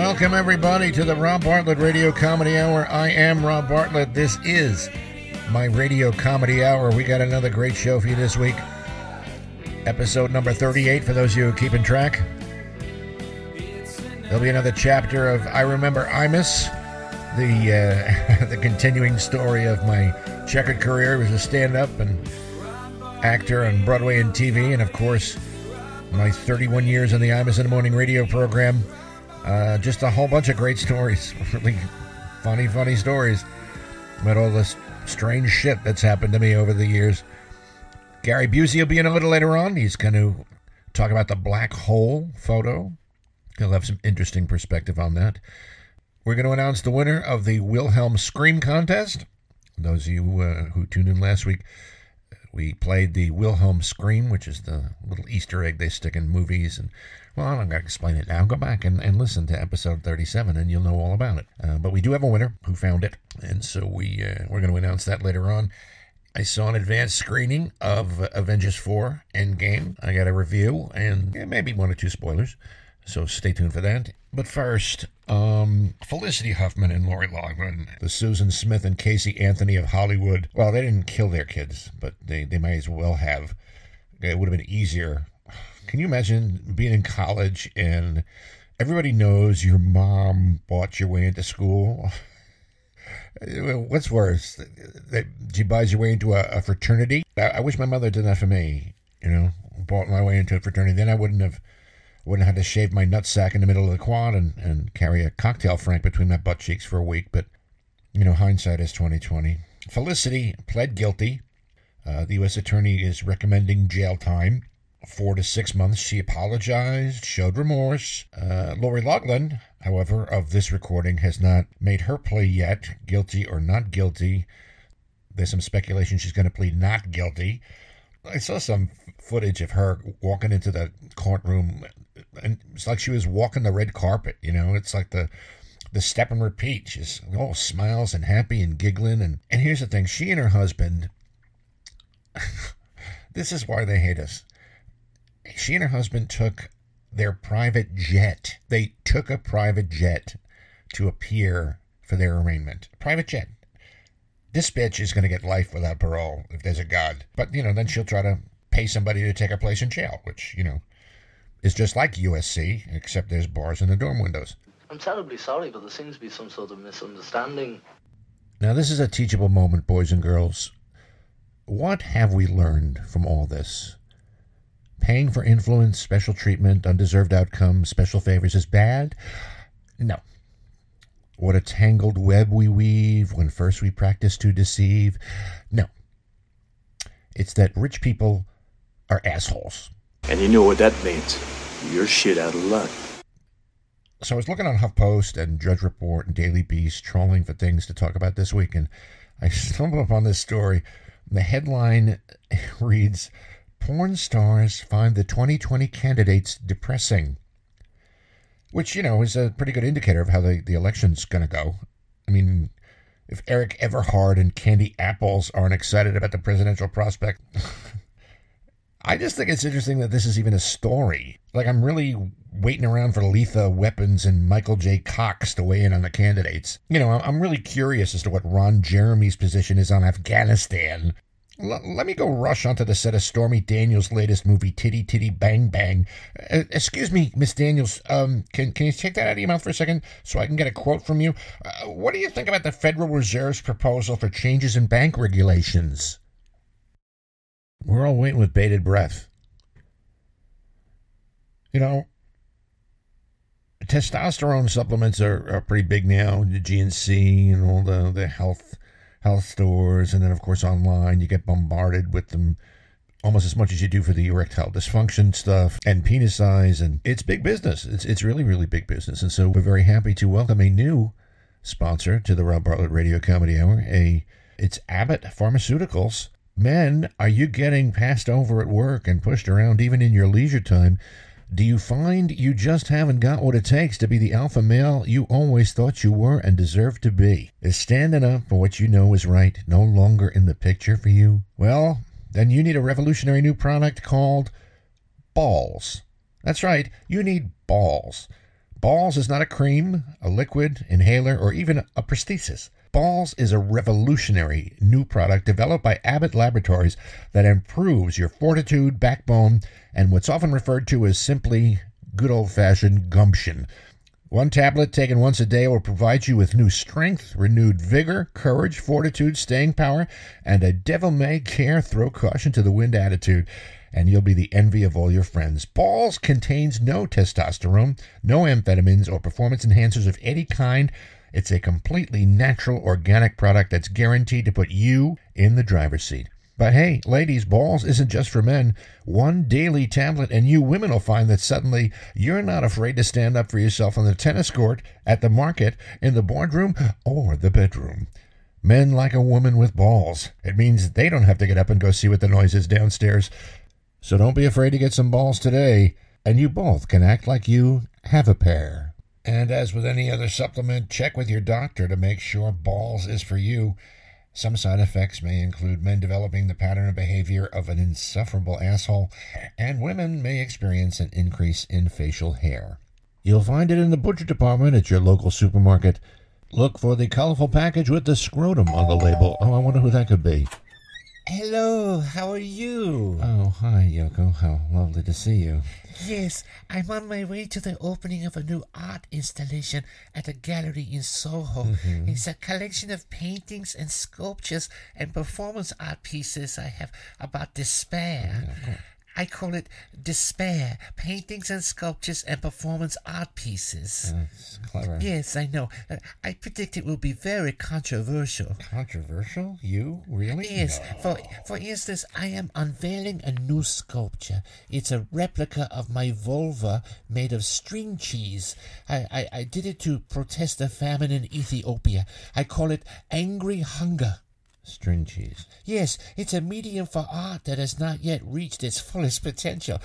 Welcome. Everybody, to the Rob Bartlett Radio Comedy Hour. I am Rob Bartlett. This is my Radio Comedy Hour. We got another great show for you this week. Episode number 38 for those of you who are keeping track. There'll be another chapter of I Remember Imus, the, uh, the continuing story of my checkered career as a stand up and actor on Broadway and TV, and of course, my 31 years on the Imus in the Morning radio program. Uh, just a whole bunch of great stories. Really funny, funny stories about all this strange shit that's happened to me over the years. Gary Busey will be in a little later on. He's going to talk about the black hole photo. He'll have some interesting perspective on that. We're going to announce the winner of the Wilhelm Scream contest. Those of you uh, who tuned in last week, we played the Wilhelm Scream, which is the little Easter egg they stick in movies. And well, I'm not going to explain it now. Go back and, and listen to episode 37, and you'll know all about it. Uh, but we do have a winner who found it, and so we uh, we're going to announce that later on. I saw an advanced screening of Avengers 4 Endgame. I got a review and yeah, maybe one or two spoilers. So stay tuned for that. But first, um, Felicity Huffman and Lori Loughlin, the Susan Smith and Casey Anthony of Hollywood. Well, they didn't kill their kids, but they, they might as well have. It would have been easier. Can you imagine being in college and everybody knows your mom bought your way into school? What's worse, that she buys your way into a, a fraternity? I, I wish my mother did that for me. You know, bought my way into a fraternity. Then I wouldn't have wouldn't have had to shave my nutsack in the middle of the quad and, and carry a cocktail frank between my butt cheeks for a week. But, you know, hindsight is 2020. Felicity pled guilty. Uh, the U.S. attorney is recommending jail time, four to six months. She apologized, showed remorse. Uh, Lori Loughlin, however, of this recording has not made her plea yet, guilty or not guilty. There's some speculation she's going to plead not guilty. I saw some footage of her walking into the courtroom and it's like she was walking the red carpet. You know, it's like the the step and repeat. She's all smiles and happy and giggling. And and here's the thing: she and her husband. this is why they hate us. She and her husband took their private jet. They took a private jet to appear for their arraignment. Private jet. This bitch is going to get life without parole if there's a God. But, you know, then she'll try to pay somebody to take her place in jail, which, you know, is just like USC, except there's bars in the dorm windows. I'm terribly sorry, but there seems to be some sort of misunderstanding. Now, this is a teachable moment, boys and girls. What have we learned from all this? Paying for influence, special treatment, undeserved outcomes, special favors is bad? No. What a tangled web we weave when first we practice to deceive? No. It's that rich people are assholes. And you know what that means. You're shit out of luck. So I was looking on HuffPost and Drudge Report and Daily Beast, trolling for things to talk about this week, and I stumbled upon this story. The headline reads Porn stars find the 2020 candidates depressing. Which, you know, is a pretty good indicator of how the, the election's going to go. I mean, if Eric Everhard and Candy Apples aren't excited about the presidential prospect, I just think it's interesting that this is even a story. Like, I'm really waiting around for Letha Weapons and Michael J. Cox to weigh in on the candidates. You know, I'm really curious as to what Ron Jeremy's position is on Afghanistan. L- let me go rush onto the set of Stormy Daniels' latest movie, Titty Titty Bang Bang. Uh, excuse me, Miss Daniels, um, can, can you take that out of your mouth for a second so I can get a quote from you? Uh, what do you think about the Federal Reserve's proposal for changes in bank regulations? We're all waiting with bated breath. You know, testosterone supplements are, are pretty big now. The GNC and all the, the health health stores, and then of course online, you get bombarded with them almost as much as you do for the erectile dysfunction stuff and penis size, and it's big business. It's it's really really big business, and so we're very happy to welcome a new sponsor to the Rob Bartlett Radio Comedy Hour. A it's Abbott Pharmaceuticals. Men, are you getting passed over at work and pushed around even in your leisure time? Do you find you just haven't got what it takes to be the alpha male you always thought you were and deserve to be? Is standing up for what you know is right no longer in the picture for you? Well, then you need a revolutionary new product called balls. That's right, you need balls. Balls is not a cream, a liquid, inhaler, or even a prosthesis. Balls is a revolutionary new product developed by Abbott Laboratories that improves your fortitude, backbone, and what's often referred to as simply good old fashioned gumption. One tablet taken once a day will provide you with new strength, renewed vigor, courage, fortitude, staying power, and a devil may care throw caution to the wind attitude. And you'll be the envy of all your friends. Balls contains no testosterone, no amphetamines, or performance enhancers of any kind. It's a completely natural, organic product that's guaranteed to put you in the driver's seat. But hey, ladies, balls isn't just for men. One daily tablet, and you women will find that suddenly you're not afraid to stand up for yourself on the tennis court, at the market, in the boardroom, or the bedroom. Men like a woman with balls. It means they don't have to get up and go see what the noise is downstairs. So don't be afraid to get some balls today, and you both can act like you have a pair. And as with any other supplement, check with your doctor to make sure balls is for you. Some side effects may include men developing the pattern of behavior of an insufferable asshole, and women may experience an increase in facial hair. You'll find it in the butcher department at your local supermarket. Look for the colorful package with the scrotum on the label. Oh, I wonder who that could be. Hello, how are you? Oh, hi, Yoko. How lovely to see you. Yes, I'm on my way to the opening of a new art installation at a gallery in Soho. Mm-hmm. It's a collection of paintings and sculptures and performance art pieces I have about despair. I call it Despair Paintings and Sculptures and Performance Art Pieces. That's clever. Yes, I know. Uh, I predict it will be very controversial. Controversial? You? Really? Yes, for for instance, I am unveiling a new sculpture. It's a replica of my vulva made of string cheese. I, I, I did it to protest the famine in Ethiopia. I call it Angry Hunger. String cheese. Yes, it's a medium for art that has not yet reached its fullest potential.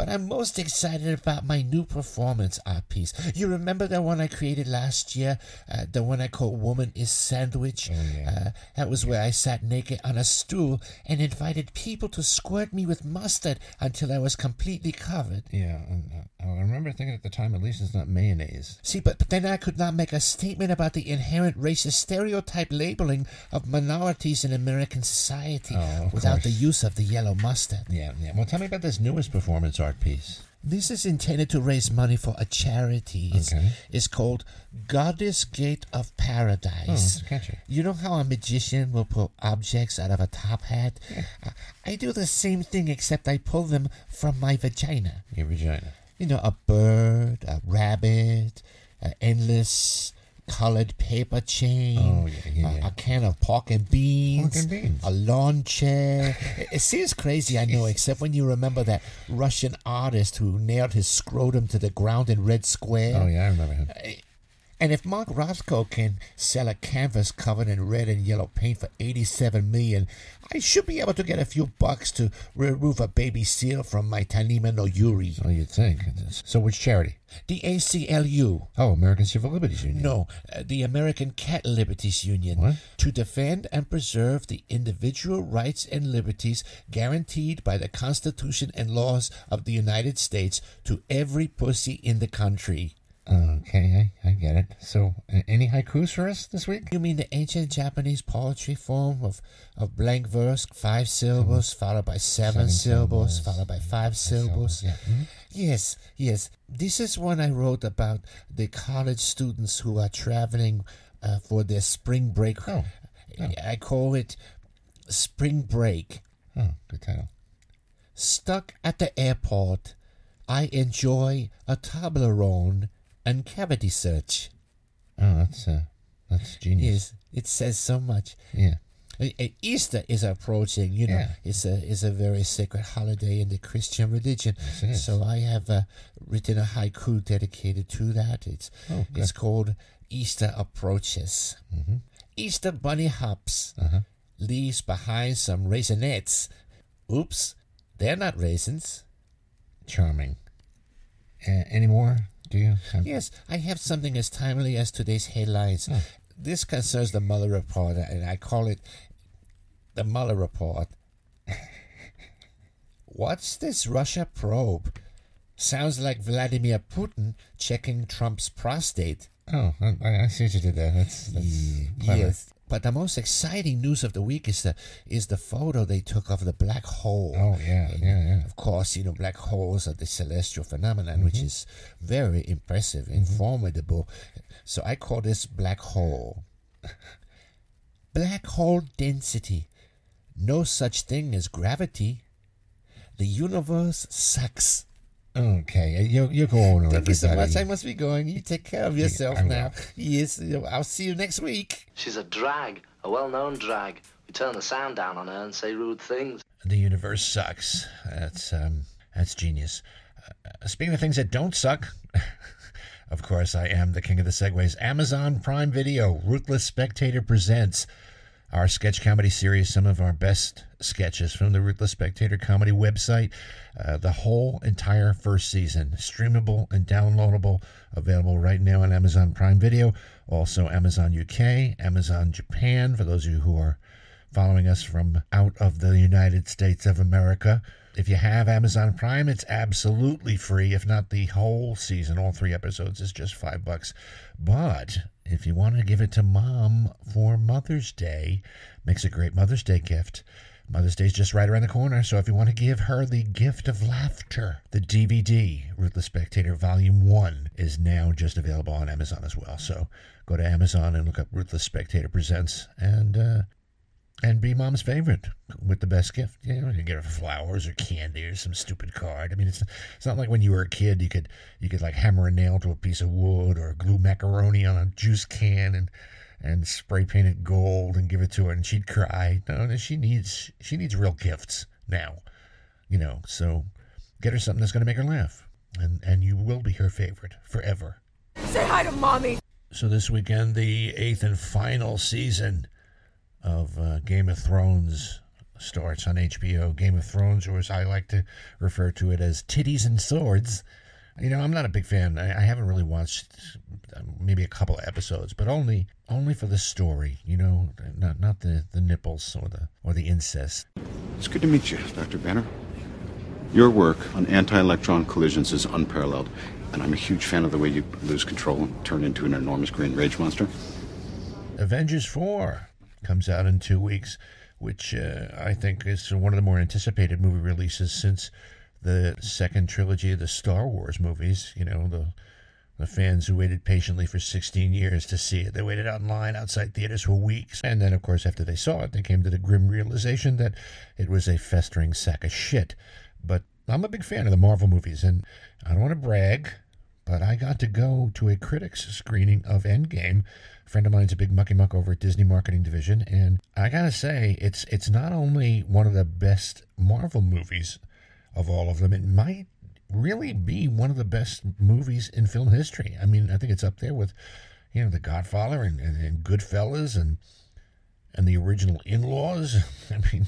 But I'm most excited about my new performance art piece. You remember the one I created last year? Uh, the one I called Woman is Sandwich? uh, that was where I sat naked on a stool and invited people to squirt me with mustard until I was completely covered. Yeah, uh, I remember thinking at the time, at least it's not mayonnaise. See, but, but then I could not make a statement about the inherent racist stereotype labeling of minorities in American society Oh, without course. the use of the yellow mustard. Yeah, yeah. Well, tell me about this newest performance art piece. This is intended to raise money for a charity. It's, Okay. it's called Goddess Gate of Oh, Paradise. catchy. You know how a magician will pull objects out of a top hat? I, I do the same thing, except I pull them from my vagina. Your vagina. You know, a bird, a rabbit, an endless colored paper chain, Oh, yeah, yeah, a- a can of pork and beans, Pork and beans. a lawn chair. it, it seems crazy, I know, except when you remember that Russian artist who nailed his scrotum to the ground in Red Square. Oh, yeah, I remember him. Uh, And if Mark Rothko can sell a canvas covered in red and yellow paint for 87 million, I should be able to get a few bucks to remove a baby seal from my Tanima no Yuri. Oh, you'd think. So, which charity? The ACLU. Oh, American Civil Liberties Union. No, uh, the American Cat Liberties Union. What? To defend and preserve the individual rights and liberties guaranteed by the Constitution and laws of the United States to every pussy in the country. Okay, I, I get it. So, uh, any haikus for us this week? You mean the ancient Japanese poetry form of, of blank verse, five syllables, followed by seven, Seven syllables, syllables, followed by five syllables? Yeah. mhm. Yes, yes. This is one I wrote about the college students who are traveling uh, for their spring break. Oh, I call it Spring Break. Oh, good title. Stuck at the airport, I enjoy a Toblerone and cavity search. Oh, that's uh, that's genius. Yes, it says so much. Yeah. Easter is approaching. You know, Yeah. it's a it's a very sacred holiday in the Christian religion. Yes. So I have uh, written a haiku dedicated to that. It's Oh, it's called Easter approaches. Mm-hmm. Easter bunny hops, Uh-huh. leaves behind some raisinets. Oops, they're not raisins. Charming. Uh, any more? Do you? Have... Yes, I have something as timely as today's headlines. Oh. This concerns the Mueller report, and I call it the Mueller report. What's this Russia probe? Sounds like Vladimir Putin checking Trump's prostate. Oh, I, I see what you did there. That's, that's clever. Yes. But the most exciting news of the week is the is the photo they took of the black hole. Oh yeah, yeah, yeah. Of course, you know black holes are the celestial phenomenon, which mm-hmm. is very impressive mm-hmm. and formidable. So I call this black hole. black hole density. No such thing as gravity. The universe sucks. Okay, you you go on. Thank you so much. I must be going. You take care of yourself I will. now. Yes, I'll see you next week. She's a drag, a well-known drag. We turn the sound down on her and say rude things. The universe sucks. That's um, that's genius. Uh, speaking of things that don't suck, of course, I am the king of the segues. Amazon Prime Video, Ruthless Spectator presents our sketch comedy series. Some of our best sketches from the Ruthless Spectator comedy website. Uh, the whole entire first season, streamable and downloadable, available right now on Amazon Prime Video. Also, Amazon UK, Amazon Japan. For those of you who are following us from out of the United States of America. If you have Amazon Prime, it's absolutely free. If not the whole season, all three episodes is just five bucks. But if you want to give it to mom for Mother's Day, makes a great Mother's Day gift. Mother's Day is just right around the corner, so if you want to give her the gift of laughter, the DVD, Ruthless Spectator Volume 1, is now just available on Amazon as well. So go to Amazon and look up Ruthless Spectator Presents and uh, and be mom's favorite with the best gift. You know, you get her flowers or candy or some stupid card. I mean, it's it's not like when you were a kid, you could you could like hammer a nail to a piece of wood or glue macaroni on a juice can and and spray paint it gold and give it to her and she'd cry. No, no, she needs she needs real gifts now. You know, so get her something that's going to make her laugh, and and you will be her favorite forever. Say hi to mommy. So this weekend, the eighth and final season of uh, Game of Thrones starts on HBO. Game of Thrones, or as I like to refer to it as titties and swords. You know, I'm not a big fan. I, I haven't really watched uh, maybe a couple of episodes, but only only for the story. You know, not not the, the nipples or the or the incest. It's good to meet you, Dr. Banner. Your work on anti-electron collisions is unparalleled, and I'm a huge fan of the way you lose control and turn into an enormous green rage monster. Avengers 4 comes out in two weeks, which uh, I think is one of the more anticipated movie releases since the second trilogy of the Star Wars movies. You know, the the fans who waited patiently for 16 years to see it. They waited online outside theaters for weeks. And then, of course, after they saw it, they came to the grim realization that it was a festering sack of shit. But I'm a big fan of the Marvel movies, and I don't want to brag, but I got to go to a critics screening of Endgame. A friend of mine's a big mucky muck over at Disney Marketing Division, and I gotta say, it's it's not only one of the best Marvel movies of all of them, it might really be one of the best movies in film history. I mean, I think it's up there with, you know, The Godfather and, and, and Goodfellas and and the original In-Laws. I mean,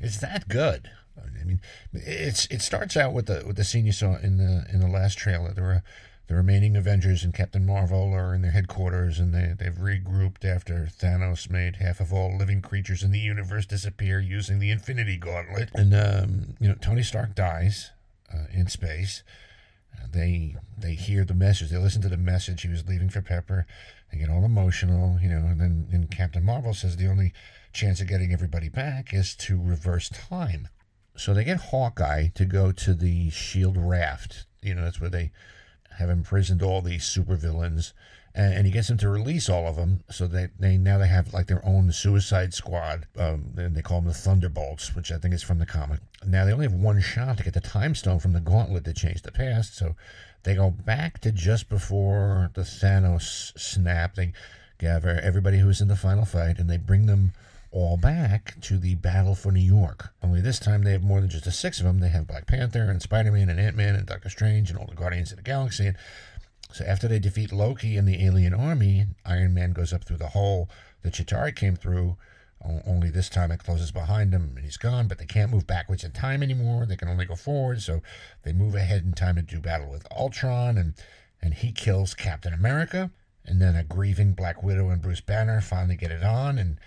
it's that good. I mean, it's it starts out with the with the scene you saw in the in the last trailer. There were the remaining Avengers and Captain Marvel are in their headquarters, and they they've regrouped after Thanos made half of all living creatures in the universe disappear using the Infinity Gauntlet. And um, you know, Tony Stark dies uh, in space. They they hear the message. They listen to the message he was leaving for Pepper. They get all emotional, you know. And then and Captain Marvel says the only chance of getting everybody back is to reverse time. So they get Hawkeye to go to the Shield raft. You know, that's where they have imprisoned all these supervillains, and, and he gets them to release all of them. So they, they now they have like their own Suicide Squad, um, and they call them the Thunderbolts, which I think is from the comic. Now they only have one shot to get the Time Stone from the Gauntlet to change the past. So they go back to just before the Thanos snap. They gather everybody who's in the final fight, and they bring them all back to the battle for New York. Only this time they have more than just the six of them. They have Black Panther and Spider Man and Ant Man and Doctor Strange and all the Guardians of the Galaxy. And so after they defeat Loki and the alien army, Iron Man goes up through the hole that Chitauri came through. Only this time it closes behind him and he's gone, but they can't move backwards in time anymore. They can only go forward, so they move ahead in time to do battle with Ultron, and, and he kills Captain America. And then a grieving Black Widow and Bruce Banner finally get it on, and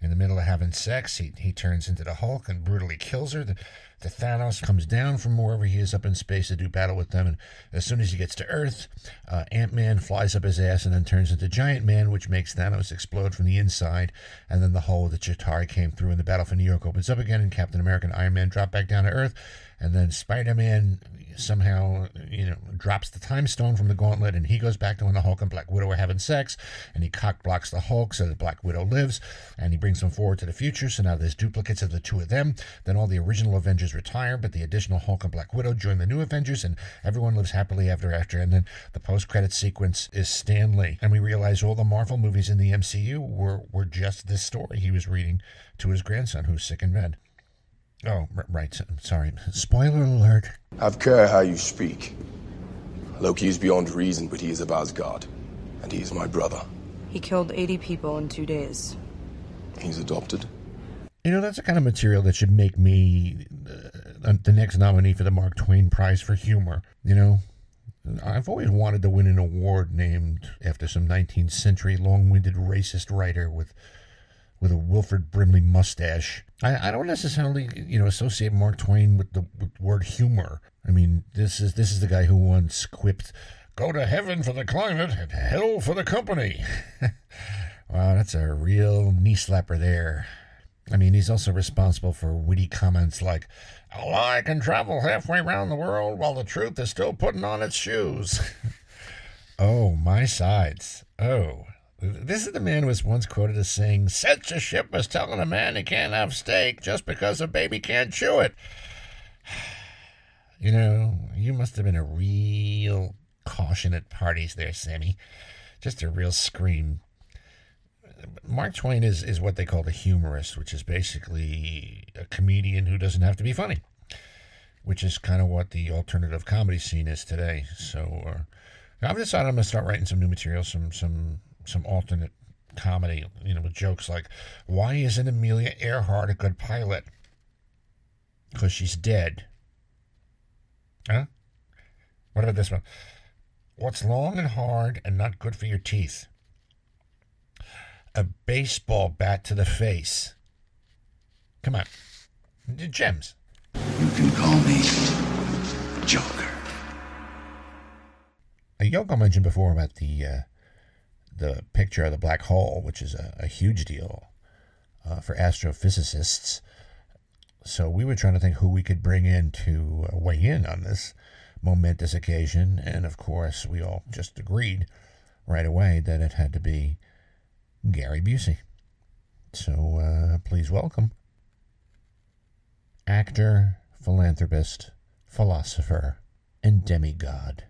in the middle of having sex, he, he turns into the Hulk and brutally kills her. The, The Thanos comes down from wherever he is up in space to do battle with them, and as soon as he gets to Earth, uh, Ant Man flies up his ass and then turns into Giant Man, which makes Thanos explode from the inside, and then the hole that Chitauri came through in the battle for New York opens up again, and Captain America and Iron Man drop back down to Earth, and then Spider Man somehow, you know, drops the time stone from the gauntlet, and he goes back to when the Hulk and Black Widow are having sex, and he cock blocks the Hulk so that Black Widow lives, and he brings them forward to the future. So now there's duplicates of the two of them. Then all the original Avengers retire, but the additional Hulk and Black Widow join the new Avengers, and everyone lives happily ever after. And then the post-credit sequence is Stan Lee, and we realize all the Marvel movies in the MCU were were just this story he was reading to his grandson, who's sick in bed. Oh, right. Sorry. Spoiler alert. Have care how you speak. Loki is beyond reason, but he is of Asgard. And he is my brother. He killed 80 people in two days. He's adopted. You know, that's the kind of material that should make me uh, Um, the next nominee for the Mark Twain Prize for Humor. You know, I've always wanted to win an award named after some 19th century long winded racist writer with with a Wilford Brimley mustache. I, I don't necessarily, you know, associate Mark Twain with the with word humor. I mean, this is this is the guy who once quipped, "Go to heaven for the climate and hell for the company." wow, that's a real knee slapper there. I mean, he's also responsible for witty comments like, "A lie can travel halfway around the world while the truth is still putting on its shoes." oh, my sides. Oh. This is the man who was once quoted as saying, Censorship is telling a man he can't have steak just because a baby can't chew it. You know, you must have been a real caution at parties there, Sammy. Just a real scream. Mark Twain is, is what they call a humorist, which is basically a comedian who doesn't have to be funny, which is kind of what the alternative comedy scene is today. So uh, I've decided I'm going to start writing some new material, some some some alternate comedy, you know, with jokes like, "Why isn't Amelia Earhart a good pilot?" Because she's dead. Huh? What about this one? What's long and hard and not good for your teeth? A baseball bat to the face. Come on. Gems. You can call me Joker. Yoko mentioned before about the uh, the picture of the black hole, which is a, a huge deal uh, for astrophysicists. So we were trying to think who we could bring in to uh, weigh in on this momentous occasion, and of course, we all just agreed right away that it had to be Gary Busey. So uh, please welcome actor, philanthropist, philosopher, and demigod,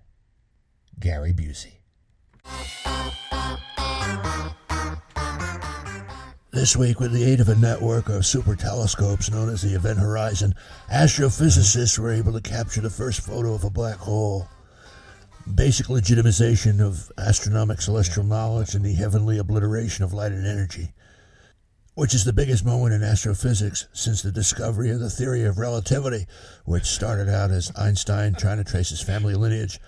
Gary Busey. This week, with the aid of a network of super telescopes known as the Event Horizon, astrophysicists were able to capture the first photo of a black hole. Basic legitimization of astronomic celestial knowledge and the heavenly obliteration of light and energy, which is the biggest moment in astrophysics since the discovery of the theory of relativity, which started out as Einstein trying to trace his family lineage.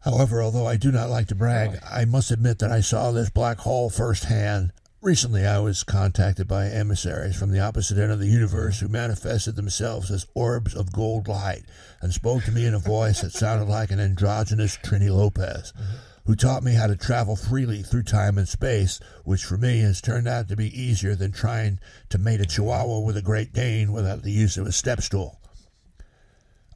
However, although I do not like to brag, I must admit that I saw this black hole firsthand. Recently, I was contacted by emissaries from the opposite end of the universe who manifested themselves as orbs of gold light and spoke to me in a voice that sounded like an androgynous Trini Lopez, who taught me how to travel freely through time and space, which for me has turned out to be easier than trying to mate a Chihuahua with a Great Dane without the use of a step stool.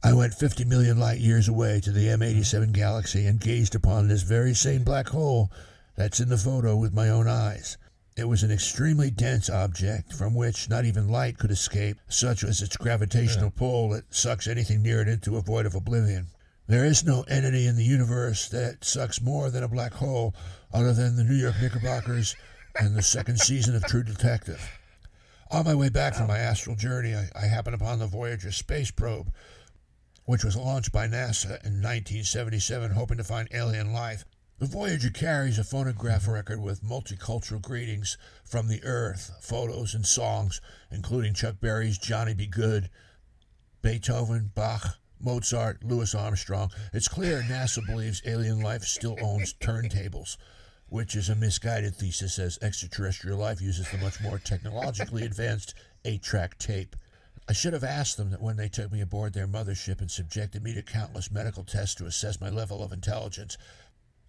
I went 50 million light years away to the M87 galaxy and gazed upon this very same black hole that's in the photo with my own eyes. It was an extremely dense object from which not even light could escape, such was its gravitational yeah. pull that sucks anything near it into a void of oblivion. There is no entity in the universe that sucks more than a black hole other than the New York Knickerbockers and the second season of True Detective. On my way back from my astral journey, I, I happened upon the Voyager space probe, which was launched by NASA in 1977, hoping to find alien life. The Voyager carries a phonograph record with multicultural greetings from the Earth, photos and songs, including Chuck Berry's Johnny B. Goode, Beethoven, Bach, Mozart, Louis Armstrong. It's clear NASA believes alien life still owns turntables, which is a misguided thesis as extraterrestrial life uses the much more technologically advanced 8 track tape. I should have asked them that when they took me aboard their mothership and subjected me to countless medical tests to assess my level of intelligence,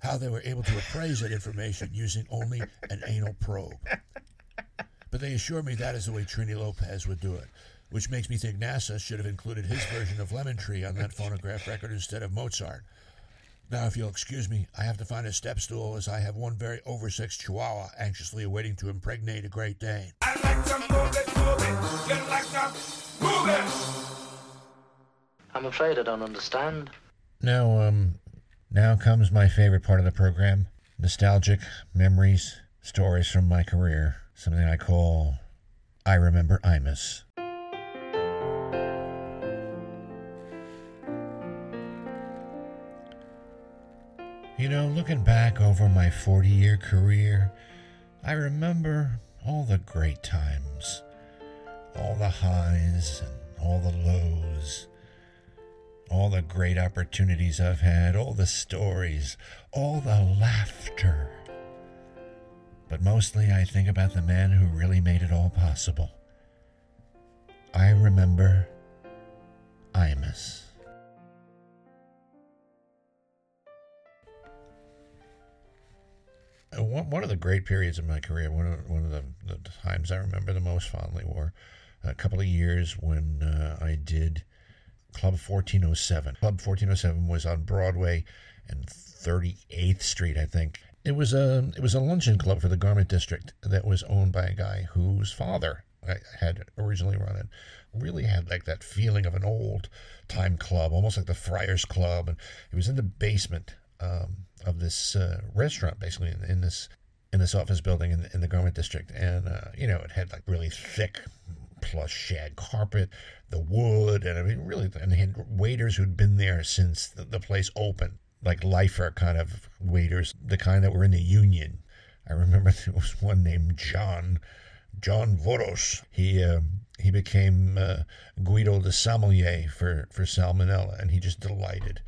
how they were able to appraise that information using only an anal probe. But they assure me that is the way Trini Lopez would do it, which makes me think NASA should have included his version of Lemon Tree on that phonograph record instead of Mozart. Now, if you'll excuse me, I have to find a step stool as I have one very oversexed chihuahua anxiously awaiting to impregnate a Great Dane. I like to move it, move it. You like to move it. I'm afraid I don't understand. Now, um, now comes my favorite part of the program nostalgic memories, stories from my career. Something I call I Remember Imus. You know, looking back over my 40 year career, I remember all the great times, all the highs and all the lows, all the great opportunities I've had, all the stories, all the laughter. But mostly I think about the man who really made it all possible. I remember Imus. Uh, One, of the great periods of my career, one of, one of the, the times I remember the most fondly were a couple of years when uh, I did Club 1407. Club 1407 was on Broadway and 38th Street, I think. It was a it was a luncheon club for the Garment District that was owned by a guy whose father I had originally run it. Really had like that feeling of an old time club, almost like the Friars Club, and it was in the basement um, of this uh, restaurant, basically in, in this in this office building in the, in the Garment District, and uh, you know it had like really thick plush shag carpet, the wood, and I mean really, and had waiters who'd been there since the, the place opened, like lifer kind of waiters, the kind that were in the union. I remember there was one named John, John Voros. He uh, he became uh, Guido de sommelier for for Salmonella, and he just delighted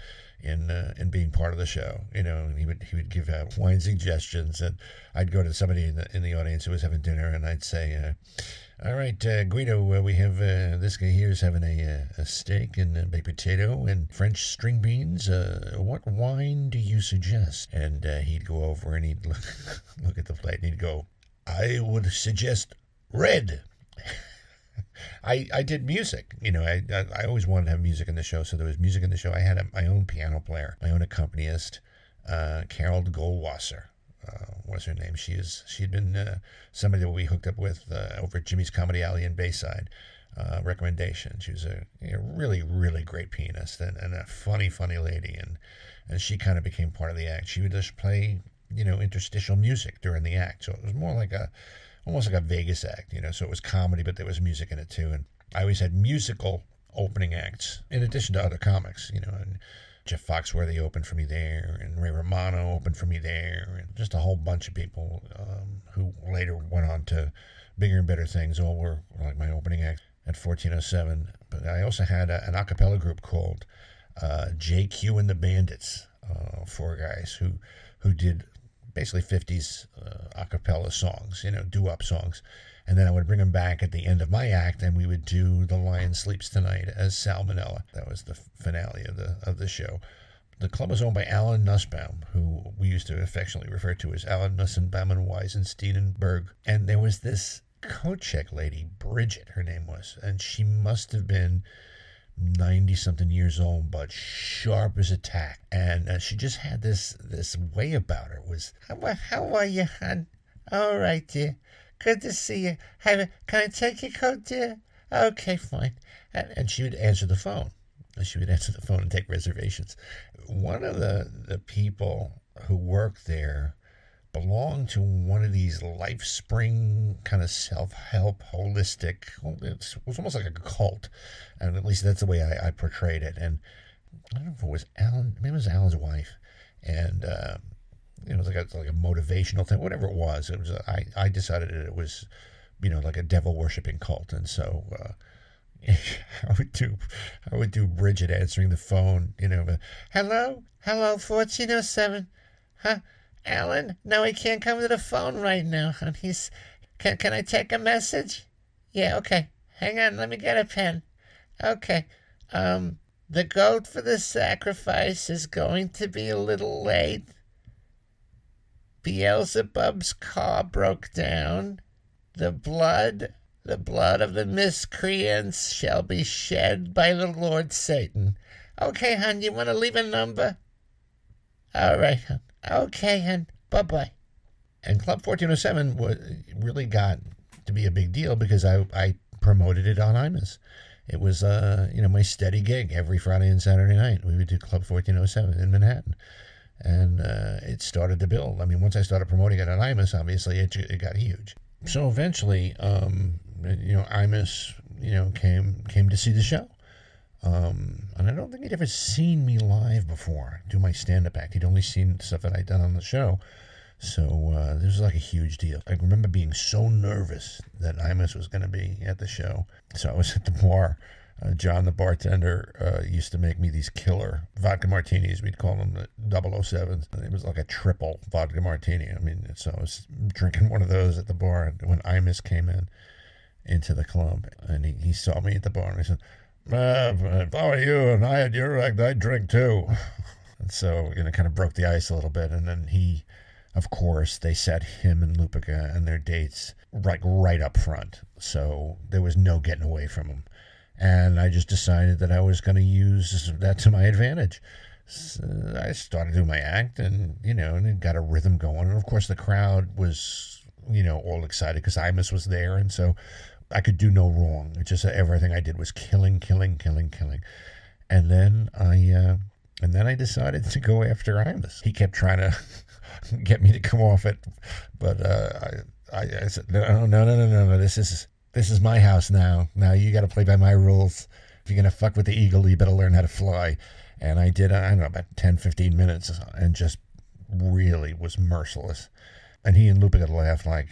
in uh, in being part of the show. You know, he would he would give out wine suggestions, and I'd go to somebody in the in the audience who was having dinner, and I'd say. Uh, all right, uh, Guido, uh, we have uh, this guy here is having a, uh, a steak and a baked potato and French string beans. Uh, what wine do you suggest? And uh, he'd go over and he'd look, look at the plate and he'd go, I would suggest red. I, I did music, you know. I, I I always wanted to have music in the show, so there was music in the show. I had a, my own piano player, my own accompanist, uh, Carol Goldwasser uh, what's her name? She is she'd been uh, somebody that we hooked up with uh, over at Jimmy's Comedy Alley in Bayside. Uh, recommendation. She was a really really great pianist and, and a funny funny lady, and and she kind of became part of the act. She would just play you know interstitial music during the act, so it was more like a almost like a Vegas act, you know. So it was comedy, but there was music in it too, and I always had musical opening acts in addition to other comics, you know, and Jeff Foxworthy opened for me there, and Ray Romano opened for me there, and just a whole bunch of people um, who later went on to bigger and better things. All were, like my opening act at 1407. But I also had a, an a cappella group called uh, JQ and the Bandits, uh, four guys who who did basically 50s uh, a cappella songs, you know, doo wop songs. And then I would bring them back at the end of my act, and we would do "The Lion Sleeps Tonight" as Salmonella. That was the finale of the of the show. The club was owned by Alan Nussbaum, who we used to affectionately refer to as Alan Nussenbaum and Weisensteinenberg. And Berg. And there was this coat check lady, Bridget, her name was, and she must have been 90 something years old but sharp as a tack. And uh, she just had this this way about her. It was how, how are you hon all right dear. Good to see you. Have can i take your coat dear? Okay fine. And, and she would answer the phone. She would answer the phone and take reservations. One of the the people who worked there belonged to one of these life spring kind of self-help holistic it was almost like a cult and at least that's the way I, I, portrayed it and i don't know if it was alan maybe it was alan's wife and uh, you know it was like a, like a motivational thing whatever it was it was I, I decided that it was you know like a devil worshipping cult and so uh, I would do, I would do Bridget answering the phone. You know, hello, hello, fourteen oh seven, huh? Alan, no, he can't come to the phone right now. And he's, can, can I take a message? Yeah, okay. hang on, let me get a pen. Okay, um, the goat for the sacrifice is going to be a little late. Beelzebub's car broke down. The blood, the blood of the miscreants shall be shed by the Lord Satan. Okay, hon, you want to leave a number? All right, hon. Okay, and Bye bye. And Club 1407 wa- really got to be a big deal because I, I promoted it on Imus. It was, uh, you know, my steady gig every Friday and Saturday night. We would do Club 1407 in Manhattan. And uh, it started to build. I mean, once I started promoting it on Imus, obviously it, it got huge. So eventually, um, you know, Imus, you know, came came to see the show. Um, and I don't think he'd ever seen me live before do my stand up act. He'd only seen stuff that I'd done on the show. So uh, this was like a huge deal. I remember being so nervous that Imus was going to be at the show. So I was at the bar. Uh, John, the bartender, uh, used to make me these killer vodka martinis. We'd call them the 007s. It was like a triple vodka martini. I mean, so I was drinking one of those at the bar when Imus came in into the club. And he, he saw me at the bar and he said, uh, if I were you and I had your act, I'd drink too. And so, you know, kind of broke the ice a little bit. And then he, of course, they set him and Lupica and their dates like right up front. So there was no getting away from him. And I just decided that I was going to use that to my advantage. So I started doing my act and, you know, and it got a rhythm going. And of course, the crowd was, you know, all excited because Imus was there. And so I could do no wrong. It's just everything I did was killing, killing, killing, killing. And then I, uh, and then I decided to go after Imus. He kept trying to get me to come off it, but uh, I, I, I said, no, no, no, no, no, no. This is this is my house now. Now you got to play by my rules. If you're gonna fuck with the eagle, you better learn how to fly. And I did. I don't know about 10, 15 minutes, and just really was merciless. And he and Lupica laughed like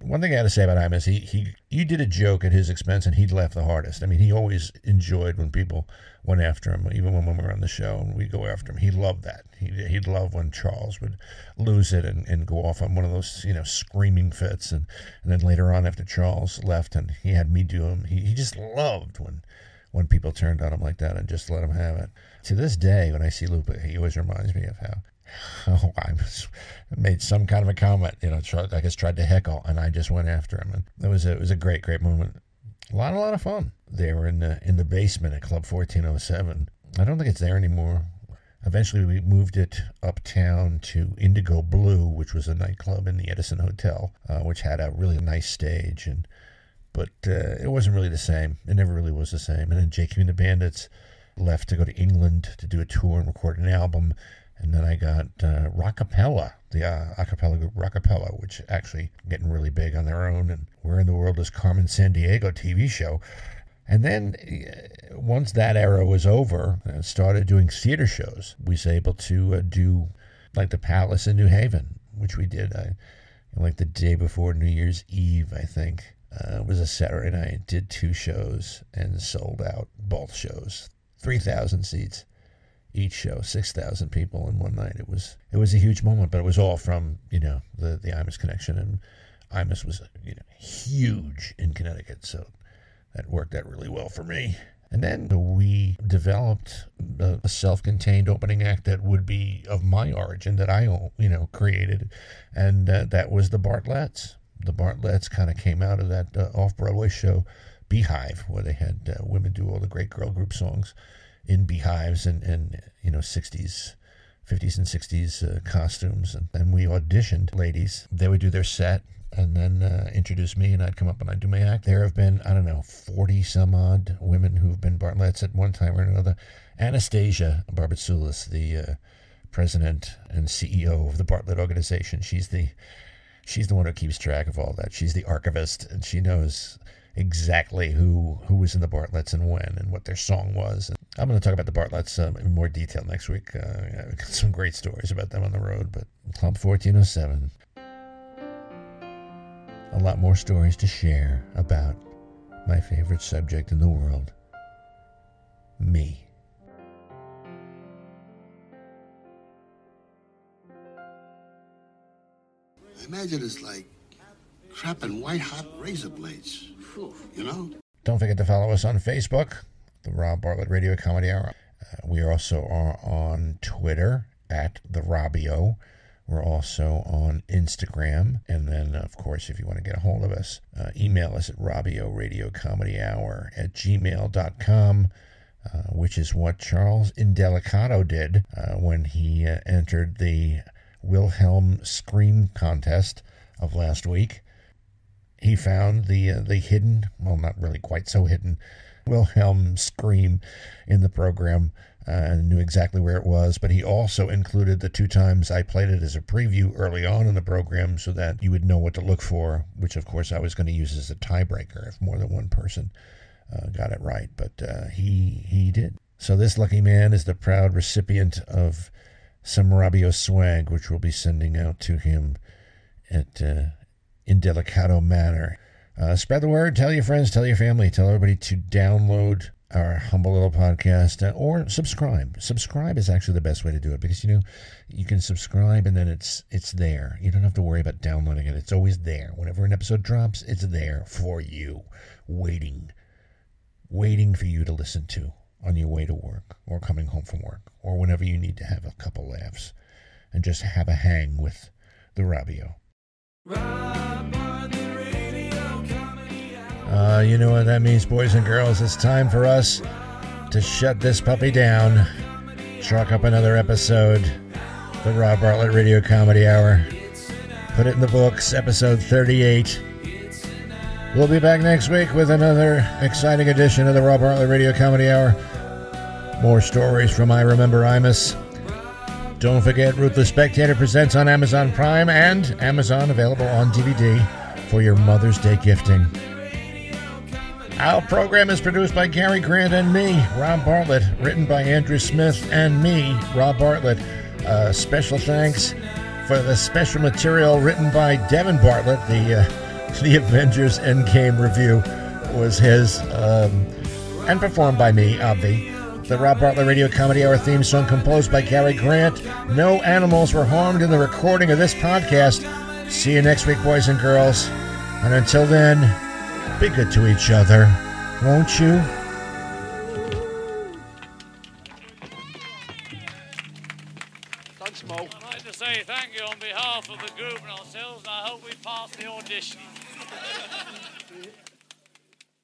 one thing I got to say about him is he, he you did a joke at his expense and he'd laugh the hardest. I mean, he always enjoyed when people went after him, even when, when we were on the show and we go after him. He loved that. He he'd love when Charles would lose it and, and go off on one of those you know screaming fits, and, and then later on after Charles left and he had me do him, he, he just loved when when people turned on him like that and just let him have it. To this day, when I see Lupa, he always reminds me of how Oh, I was, made some kind of a comment, you know, tried, I guess tried to heckle, and I just went after him, and it was a, it was a great, great moment. A lot, a lot of fun. They were in the in the basement at Club 1407. I don't think it's there anymore. Eventually, we moved it uptown to Indigo Blue, which was a nightclub in the Edison Hotel, uh, which had a really nice stage, and but uh, it wasn't really the same. It never really was the same. And then J.Q. and the Bandits left to go to England to do a tour and record an album. And then I got uh, Rockapella, the uh, acapella group Rockapella, which actually getting really big on their own. And Where in the World is Carmen Sandiego TV show. And then uh, once that era was over, and started doing theater shows. We was able to uh, do like the Palace in New Haven, which we did uh, like the day before New Year's Eve, I think. Uh, it was a Saturday night. Did two shows and sold out both shows. 3,000 seats each show, six thousand people in one night. It was it was a huge moment, but it was all from you know the the Imus connection, and Imus was you know huge in Connecticut, so that worked out really well for me. And then we developed a, self-contained opening act that would be of my origin that I you know created, and uh, that was the Bartletts. The Bartletts kind of came out of that uh, off-Broadway show, Beehive, where they had uh, women do all the great girl group songs in beehives and, and you know 60s 50s and 60s uh, costumes. And, and we auditioned ladies. They would do their set and then uh, introduce me and i'd come up and i'd do my act. There have been i don't know 40 some odd women who've been bartletts at one time or another. Anastasia barbatsoulis the uh, president and ceo of the bartlett organization. She's the she's the one who keeps track of all that. She's the archivist and she knows exactly who who was in the Bartletts and when and what their song was. And I'm going to talk about the Bartletts um, in more detail next week. Uh, some great stories about them on the road, but Club 1407. A lot more stories to share about my favorite subject in the world me. Imagine it's like trapping white hot razor blades. You know? Don't forget to follow us on Facebook, the Rob Bartlett Radio Comedy Hour. Uh, we also are on Twitter at the Robio. We're also on Instagram. And then, of course, if you want to get a hold of us, uh, email us at Robio Radio Comedy Hour at gmail.com. Uh, which is what Charles Indelicato did uh, when he uh, entered the Wilhelm Scream contest of last week. He found the uh, the hidden, well, not really quite so hidden, Wilhelm Scream in the program uh, and knew exactly where it was. But he also included the two times I played it as a preview early on in the program so that you would know what to look for, which of course I was going to use as a tiebreaker if more than one person uh, got it right, but uh, he he did. So this lucky man is the proud recipient of some Robio swag, which we'll be sending out to him at in delicato manner. Uh, spread the word. Tell your friends. Tell your family. Tell everybody to download our humble little podcast uh, or subscribe. Subscribe is actually the best way to do it because you know you can subscribe and then it's it's there. You don't have to worry about downloading it. It's always there. Whenever an episode drops, it's there for you, waiting waiting for you to listen to on your way to work or coming home from work or whenever you need to have a couple laughs and just have a hang with the Robio. Uh, you know what that means, boys and girls. It's time for us to shut this puppy down, chalk up another episode, the Rob Bartlett Radio Comedy Hour. Put it in the books, episode 38. We'll be back next week with another exciting edition of the Rob Bartlett Radio Comedy Hour. More stories from I Remember Imus. Don't forget, Ruthless Spectator presents on Amazon Prime and Amazon available on DVD for your Mother's Day gifting. Our program is produced by Gary Grant and me, Rob Bartlett, written by Andrew Smith and me, Rob Bartlett. Uh, special thanks for the special material written by Devin Bartlett, the uh, the Avengers Endgame review was his, um, and performed by me, Obvi. The Rob Bartlett Radio Comedy Hour theme song composed by Gary Grant. No animals were harmed in the recording of this podcast. See you next week, boys and girls. And until then, be good to each other, won't you?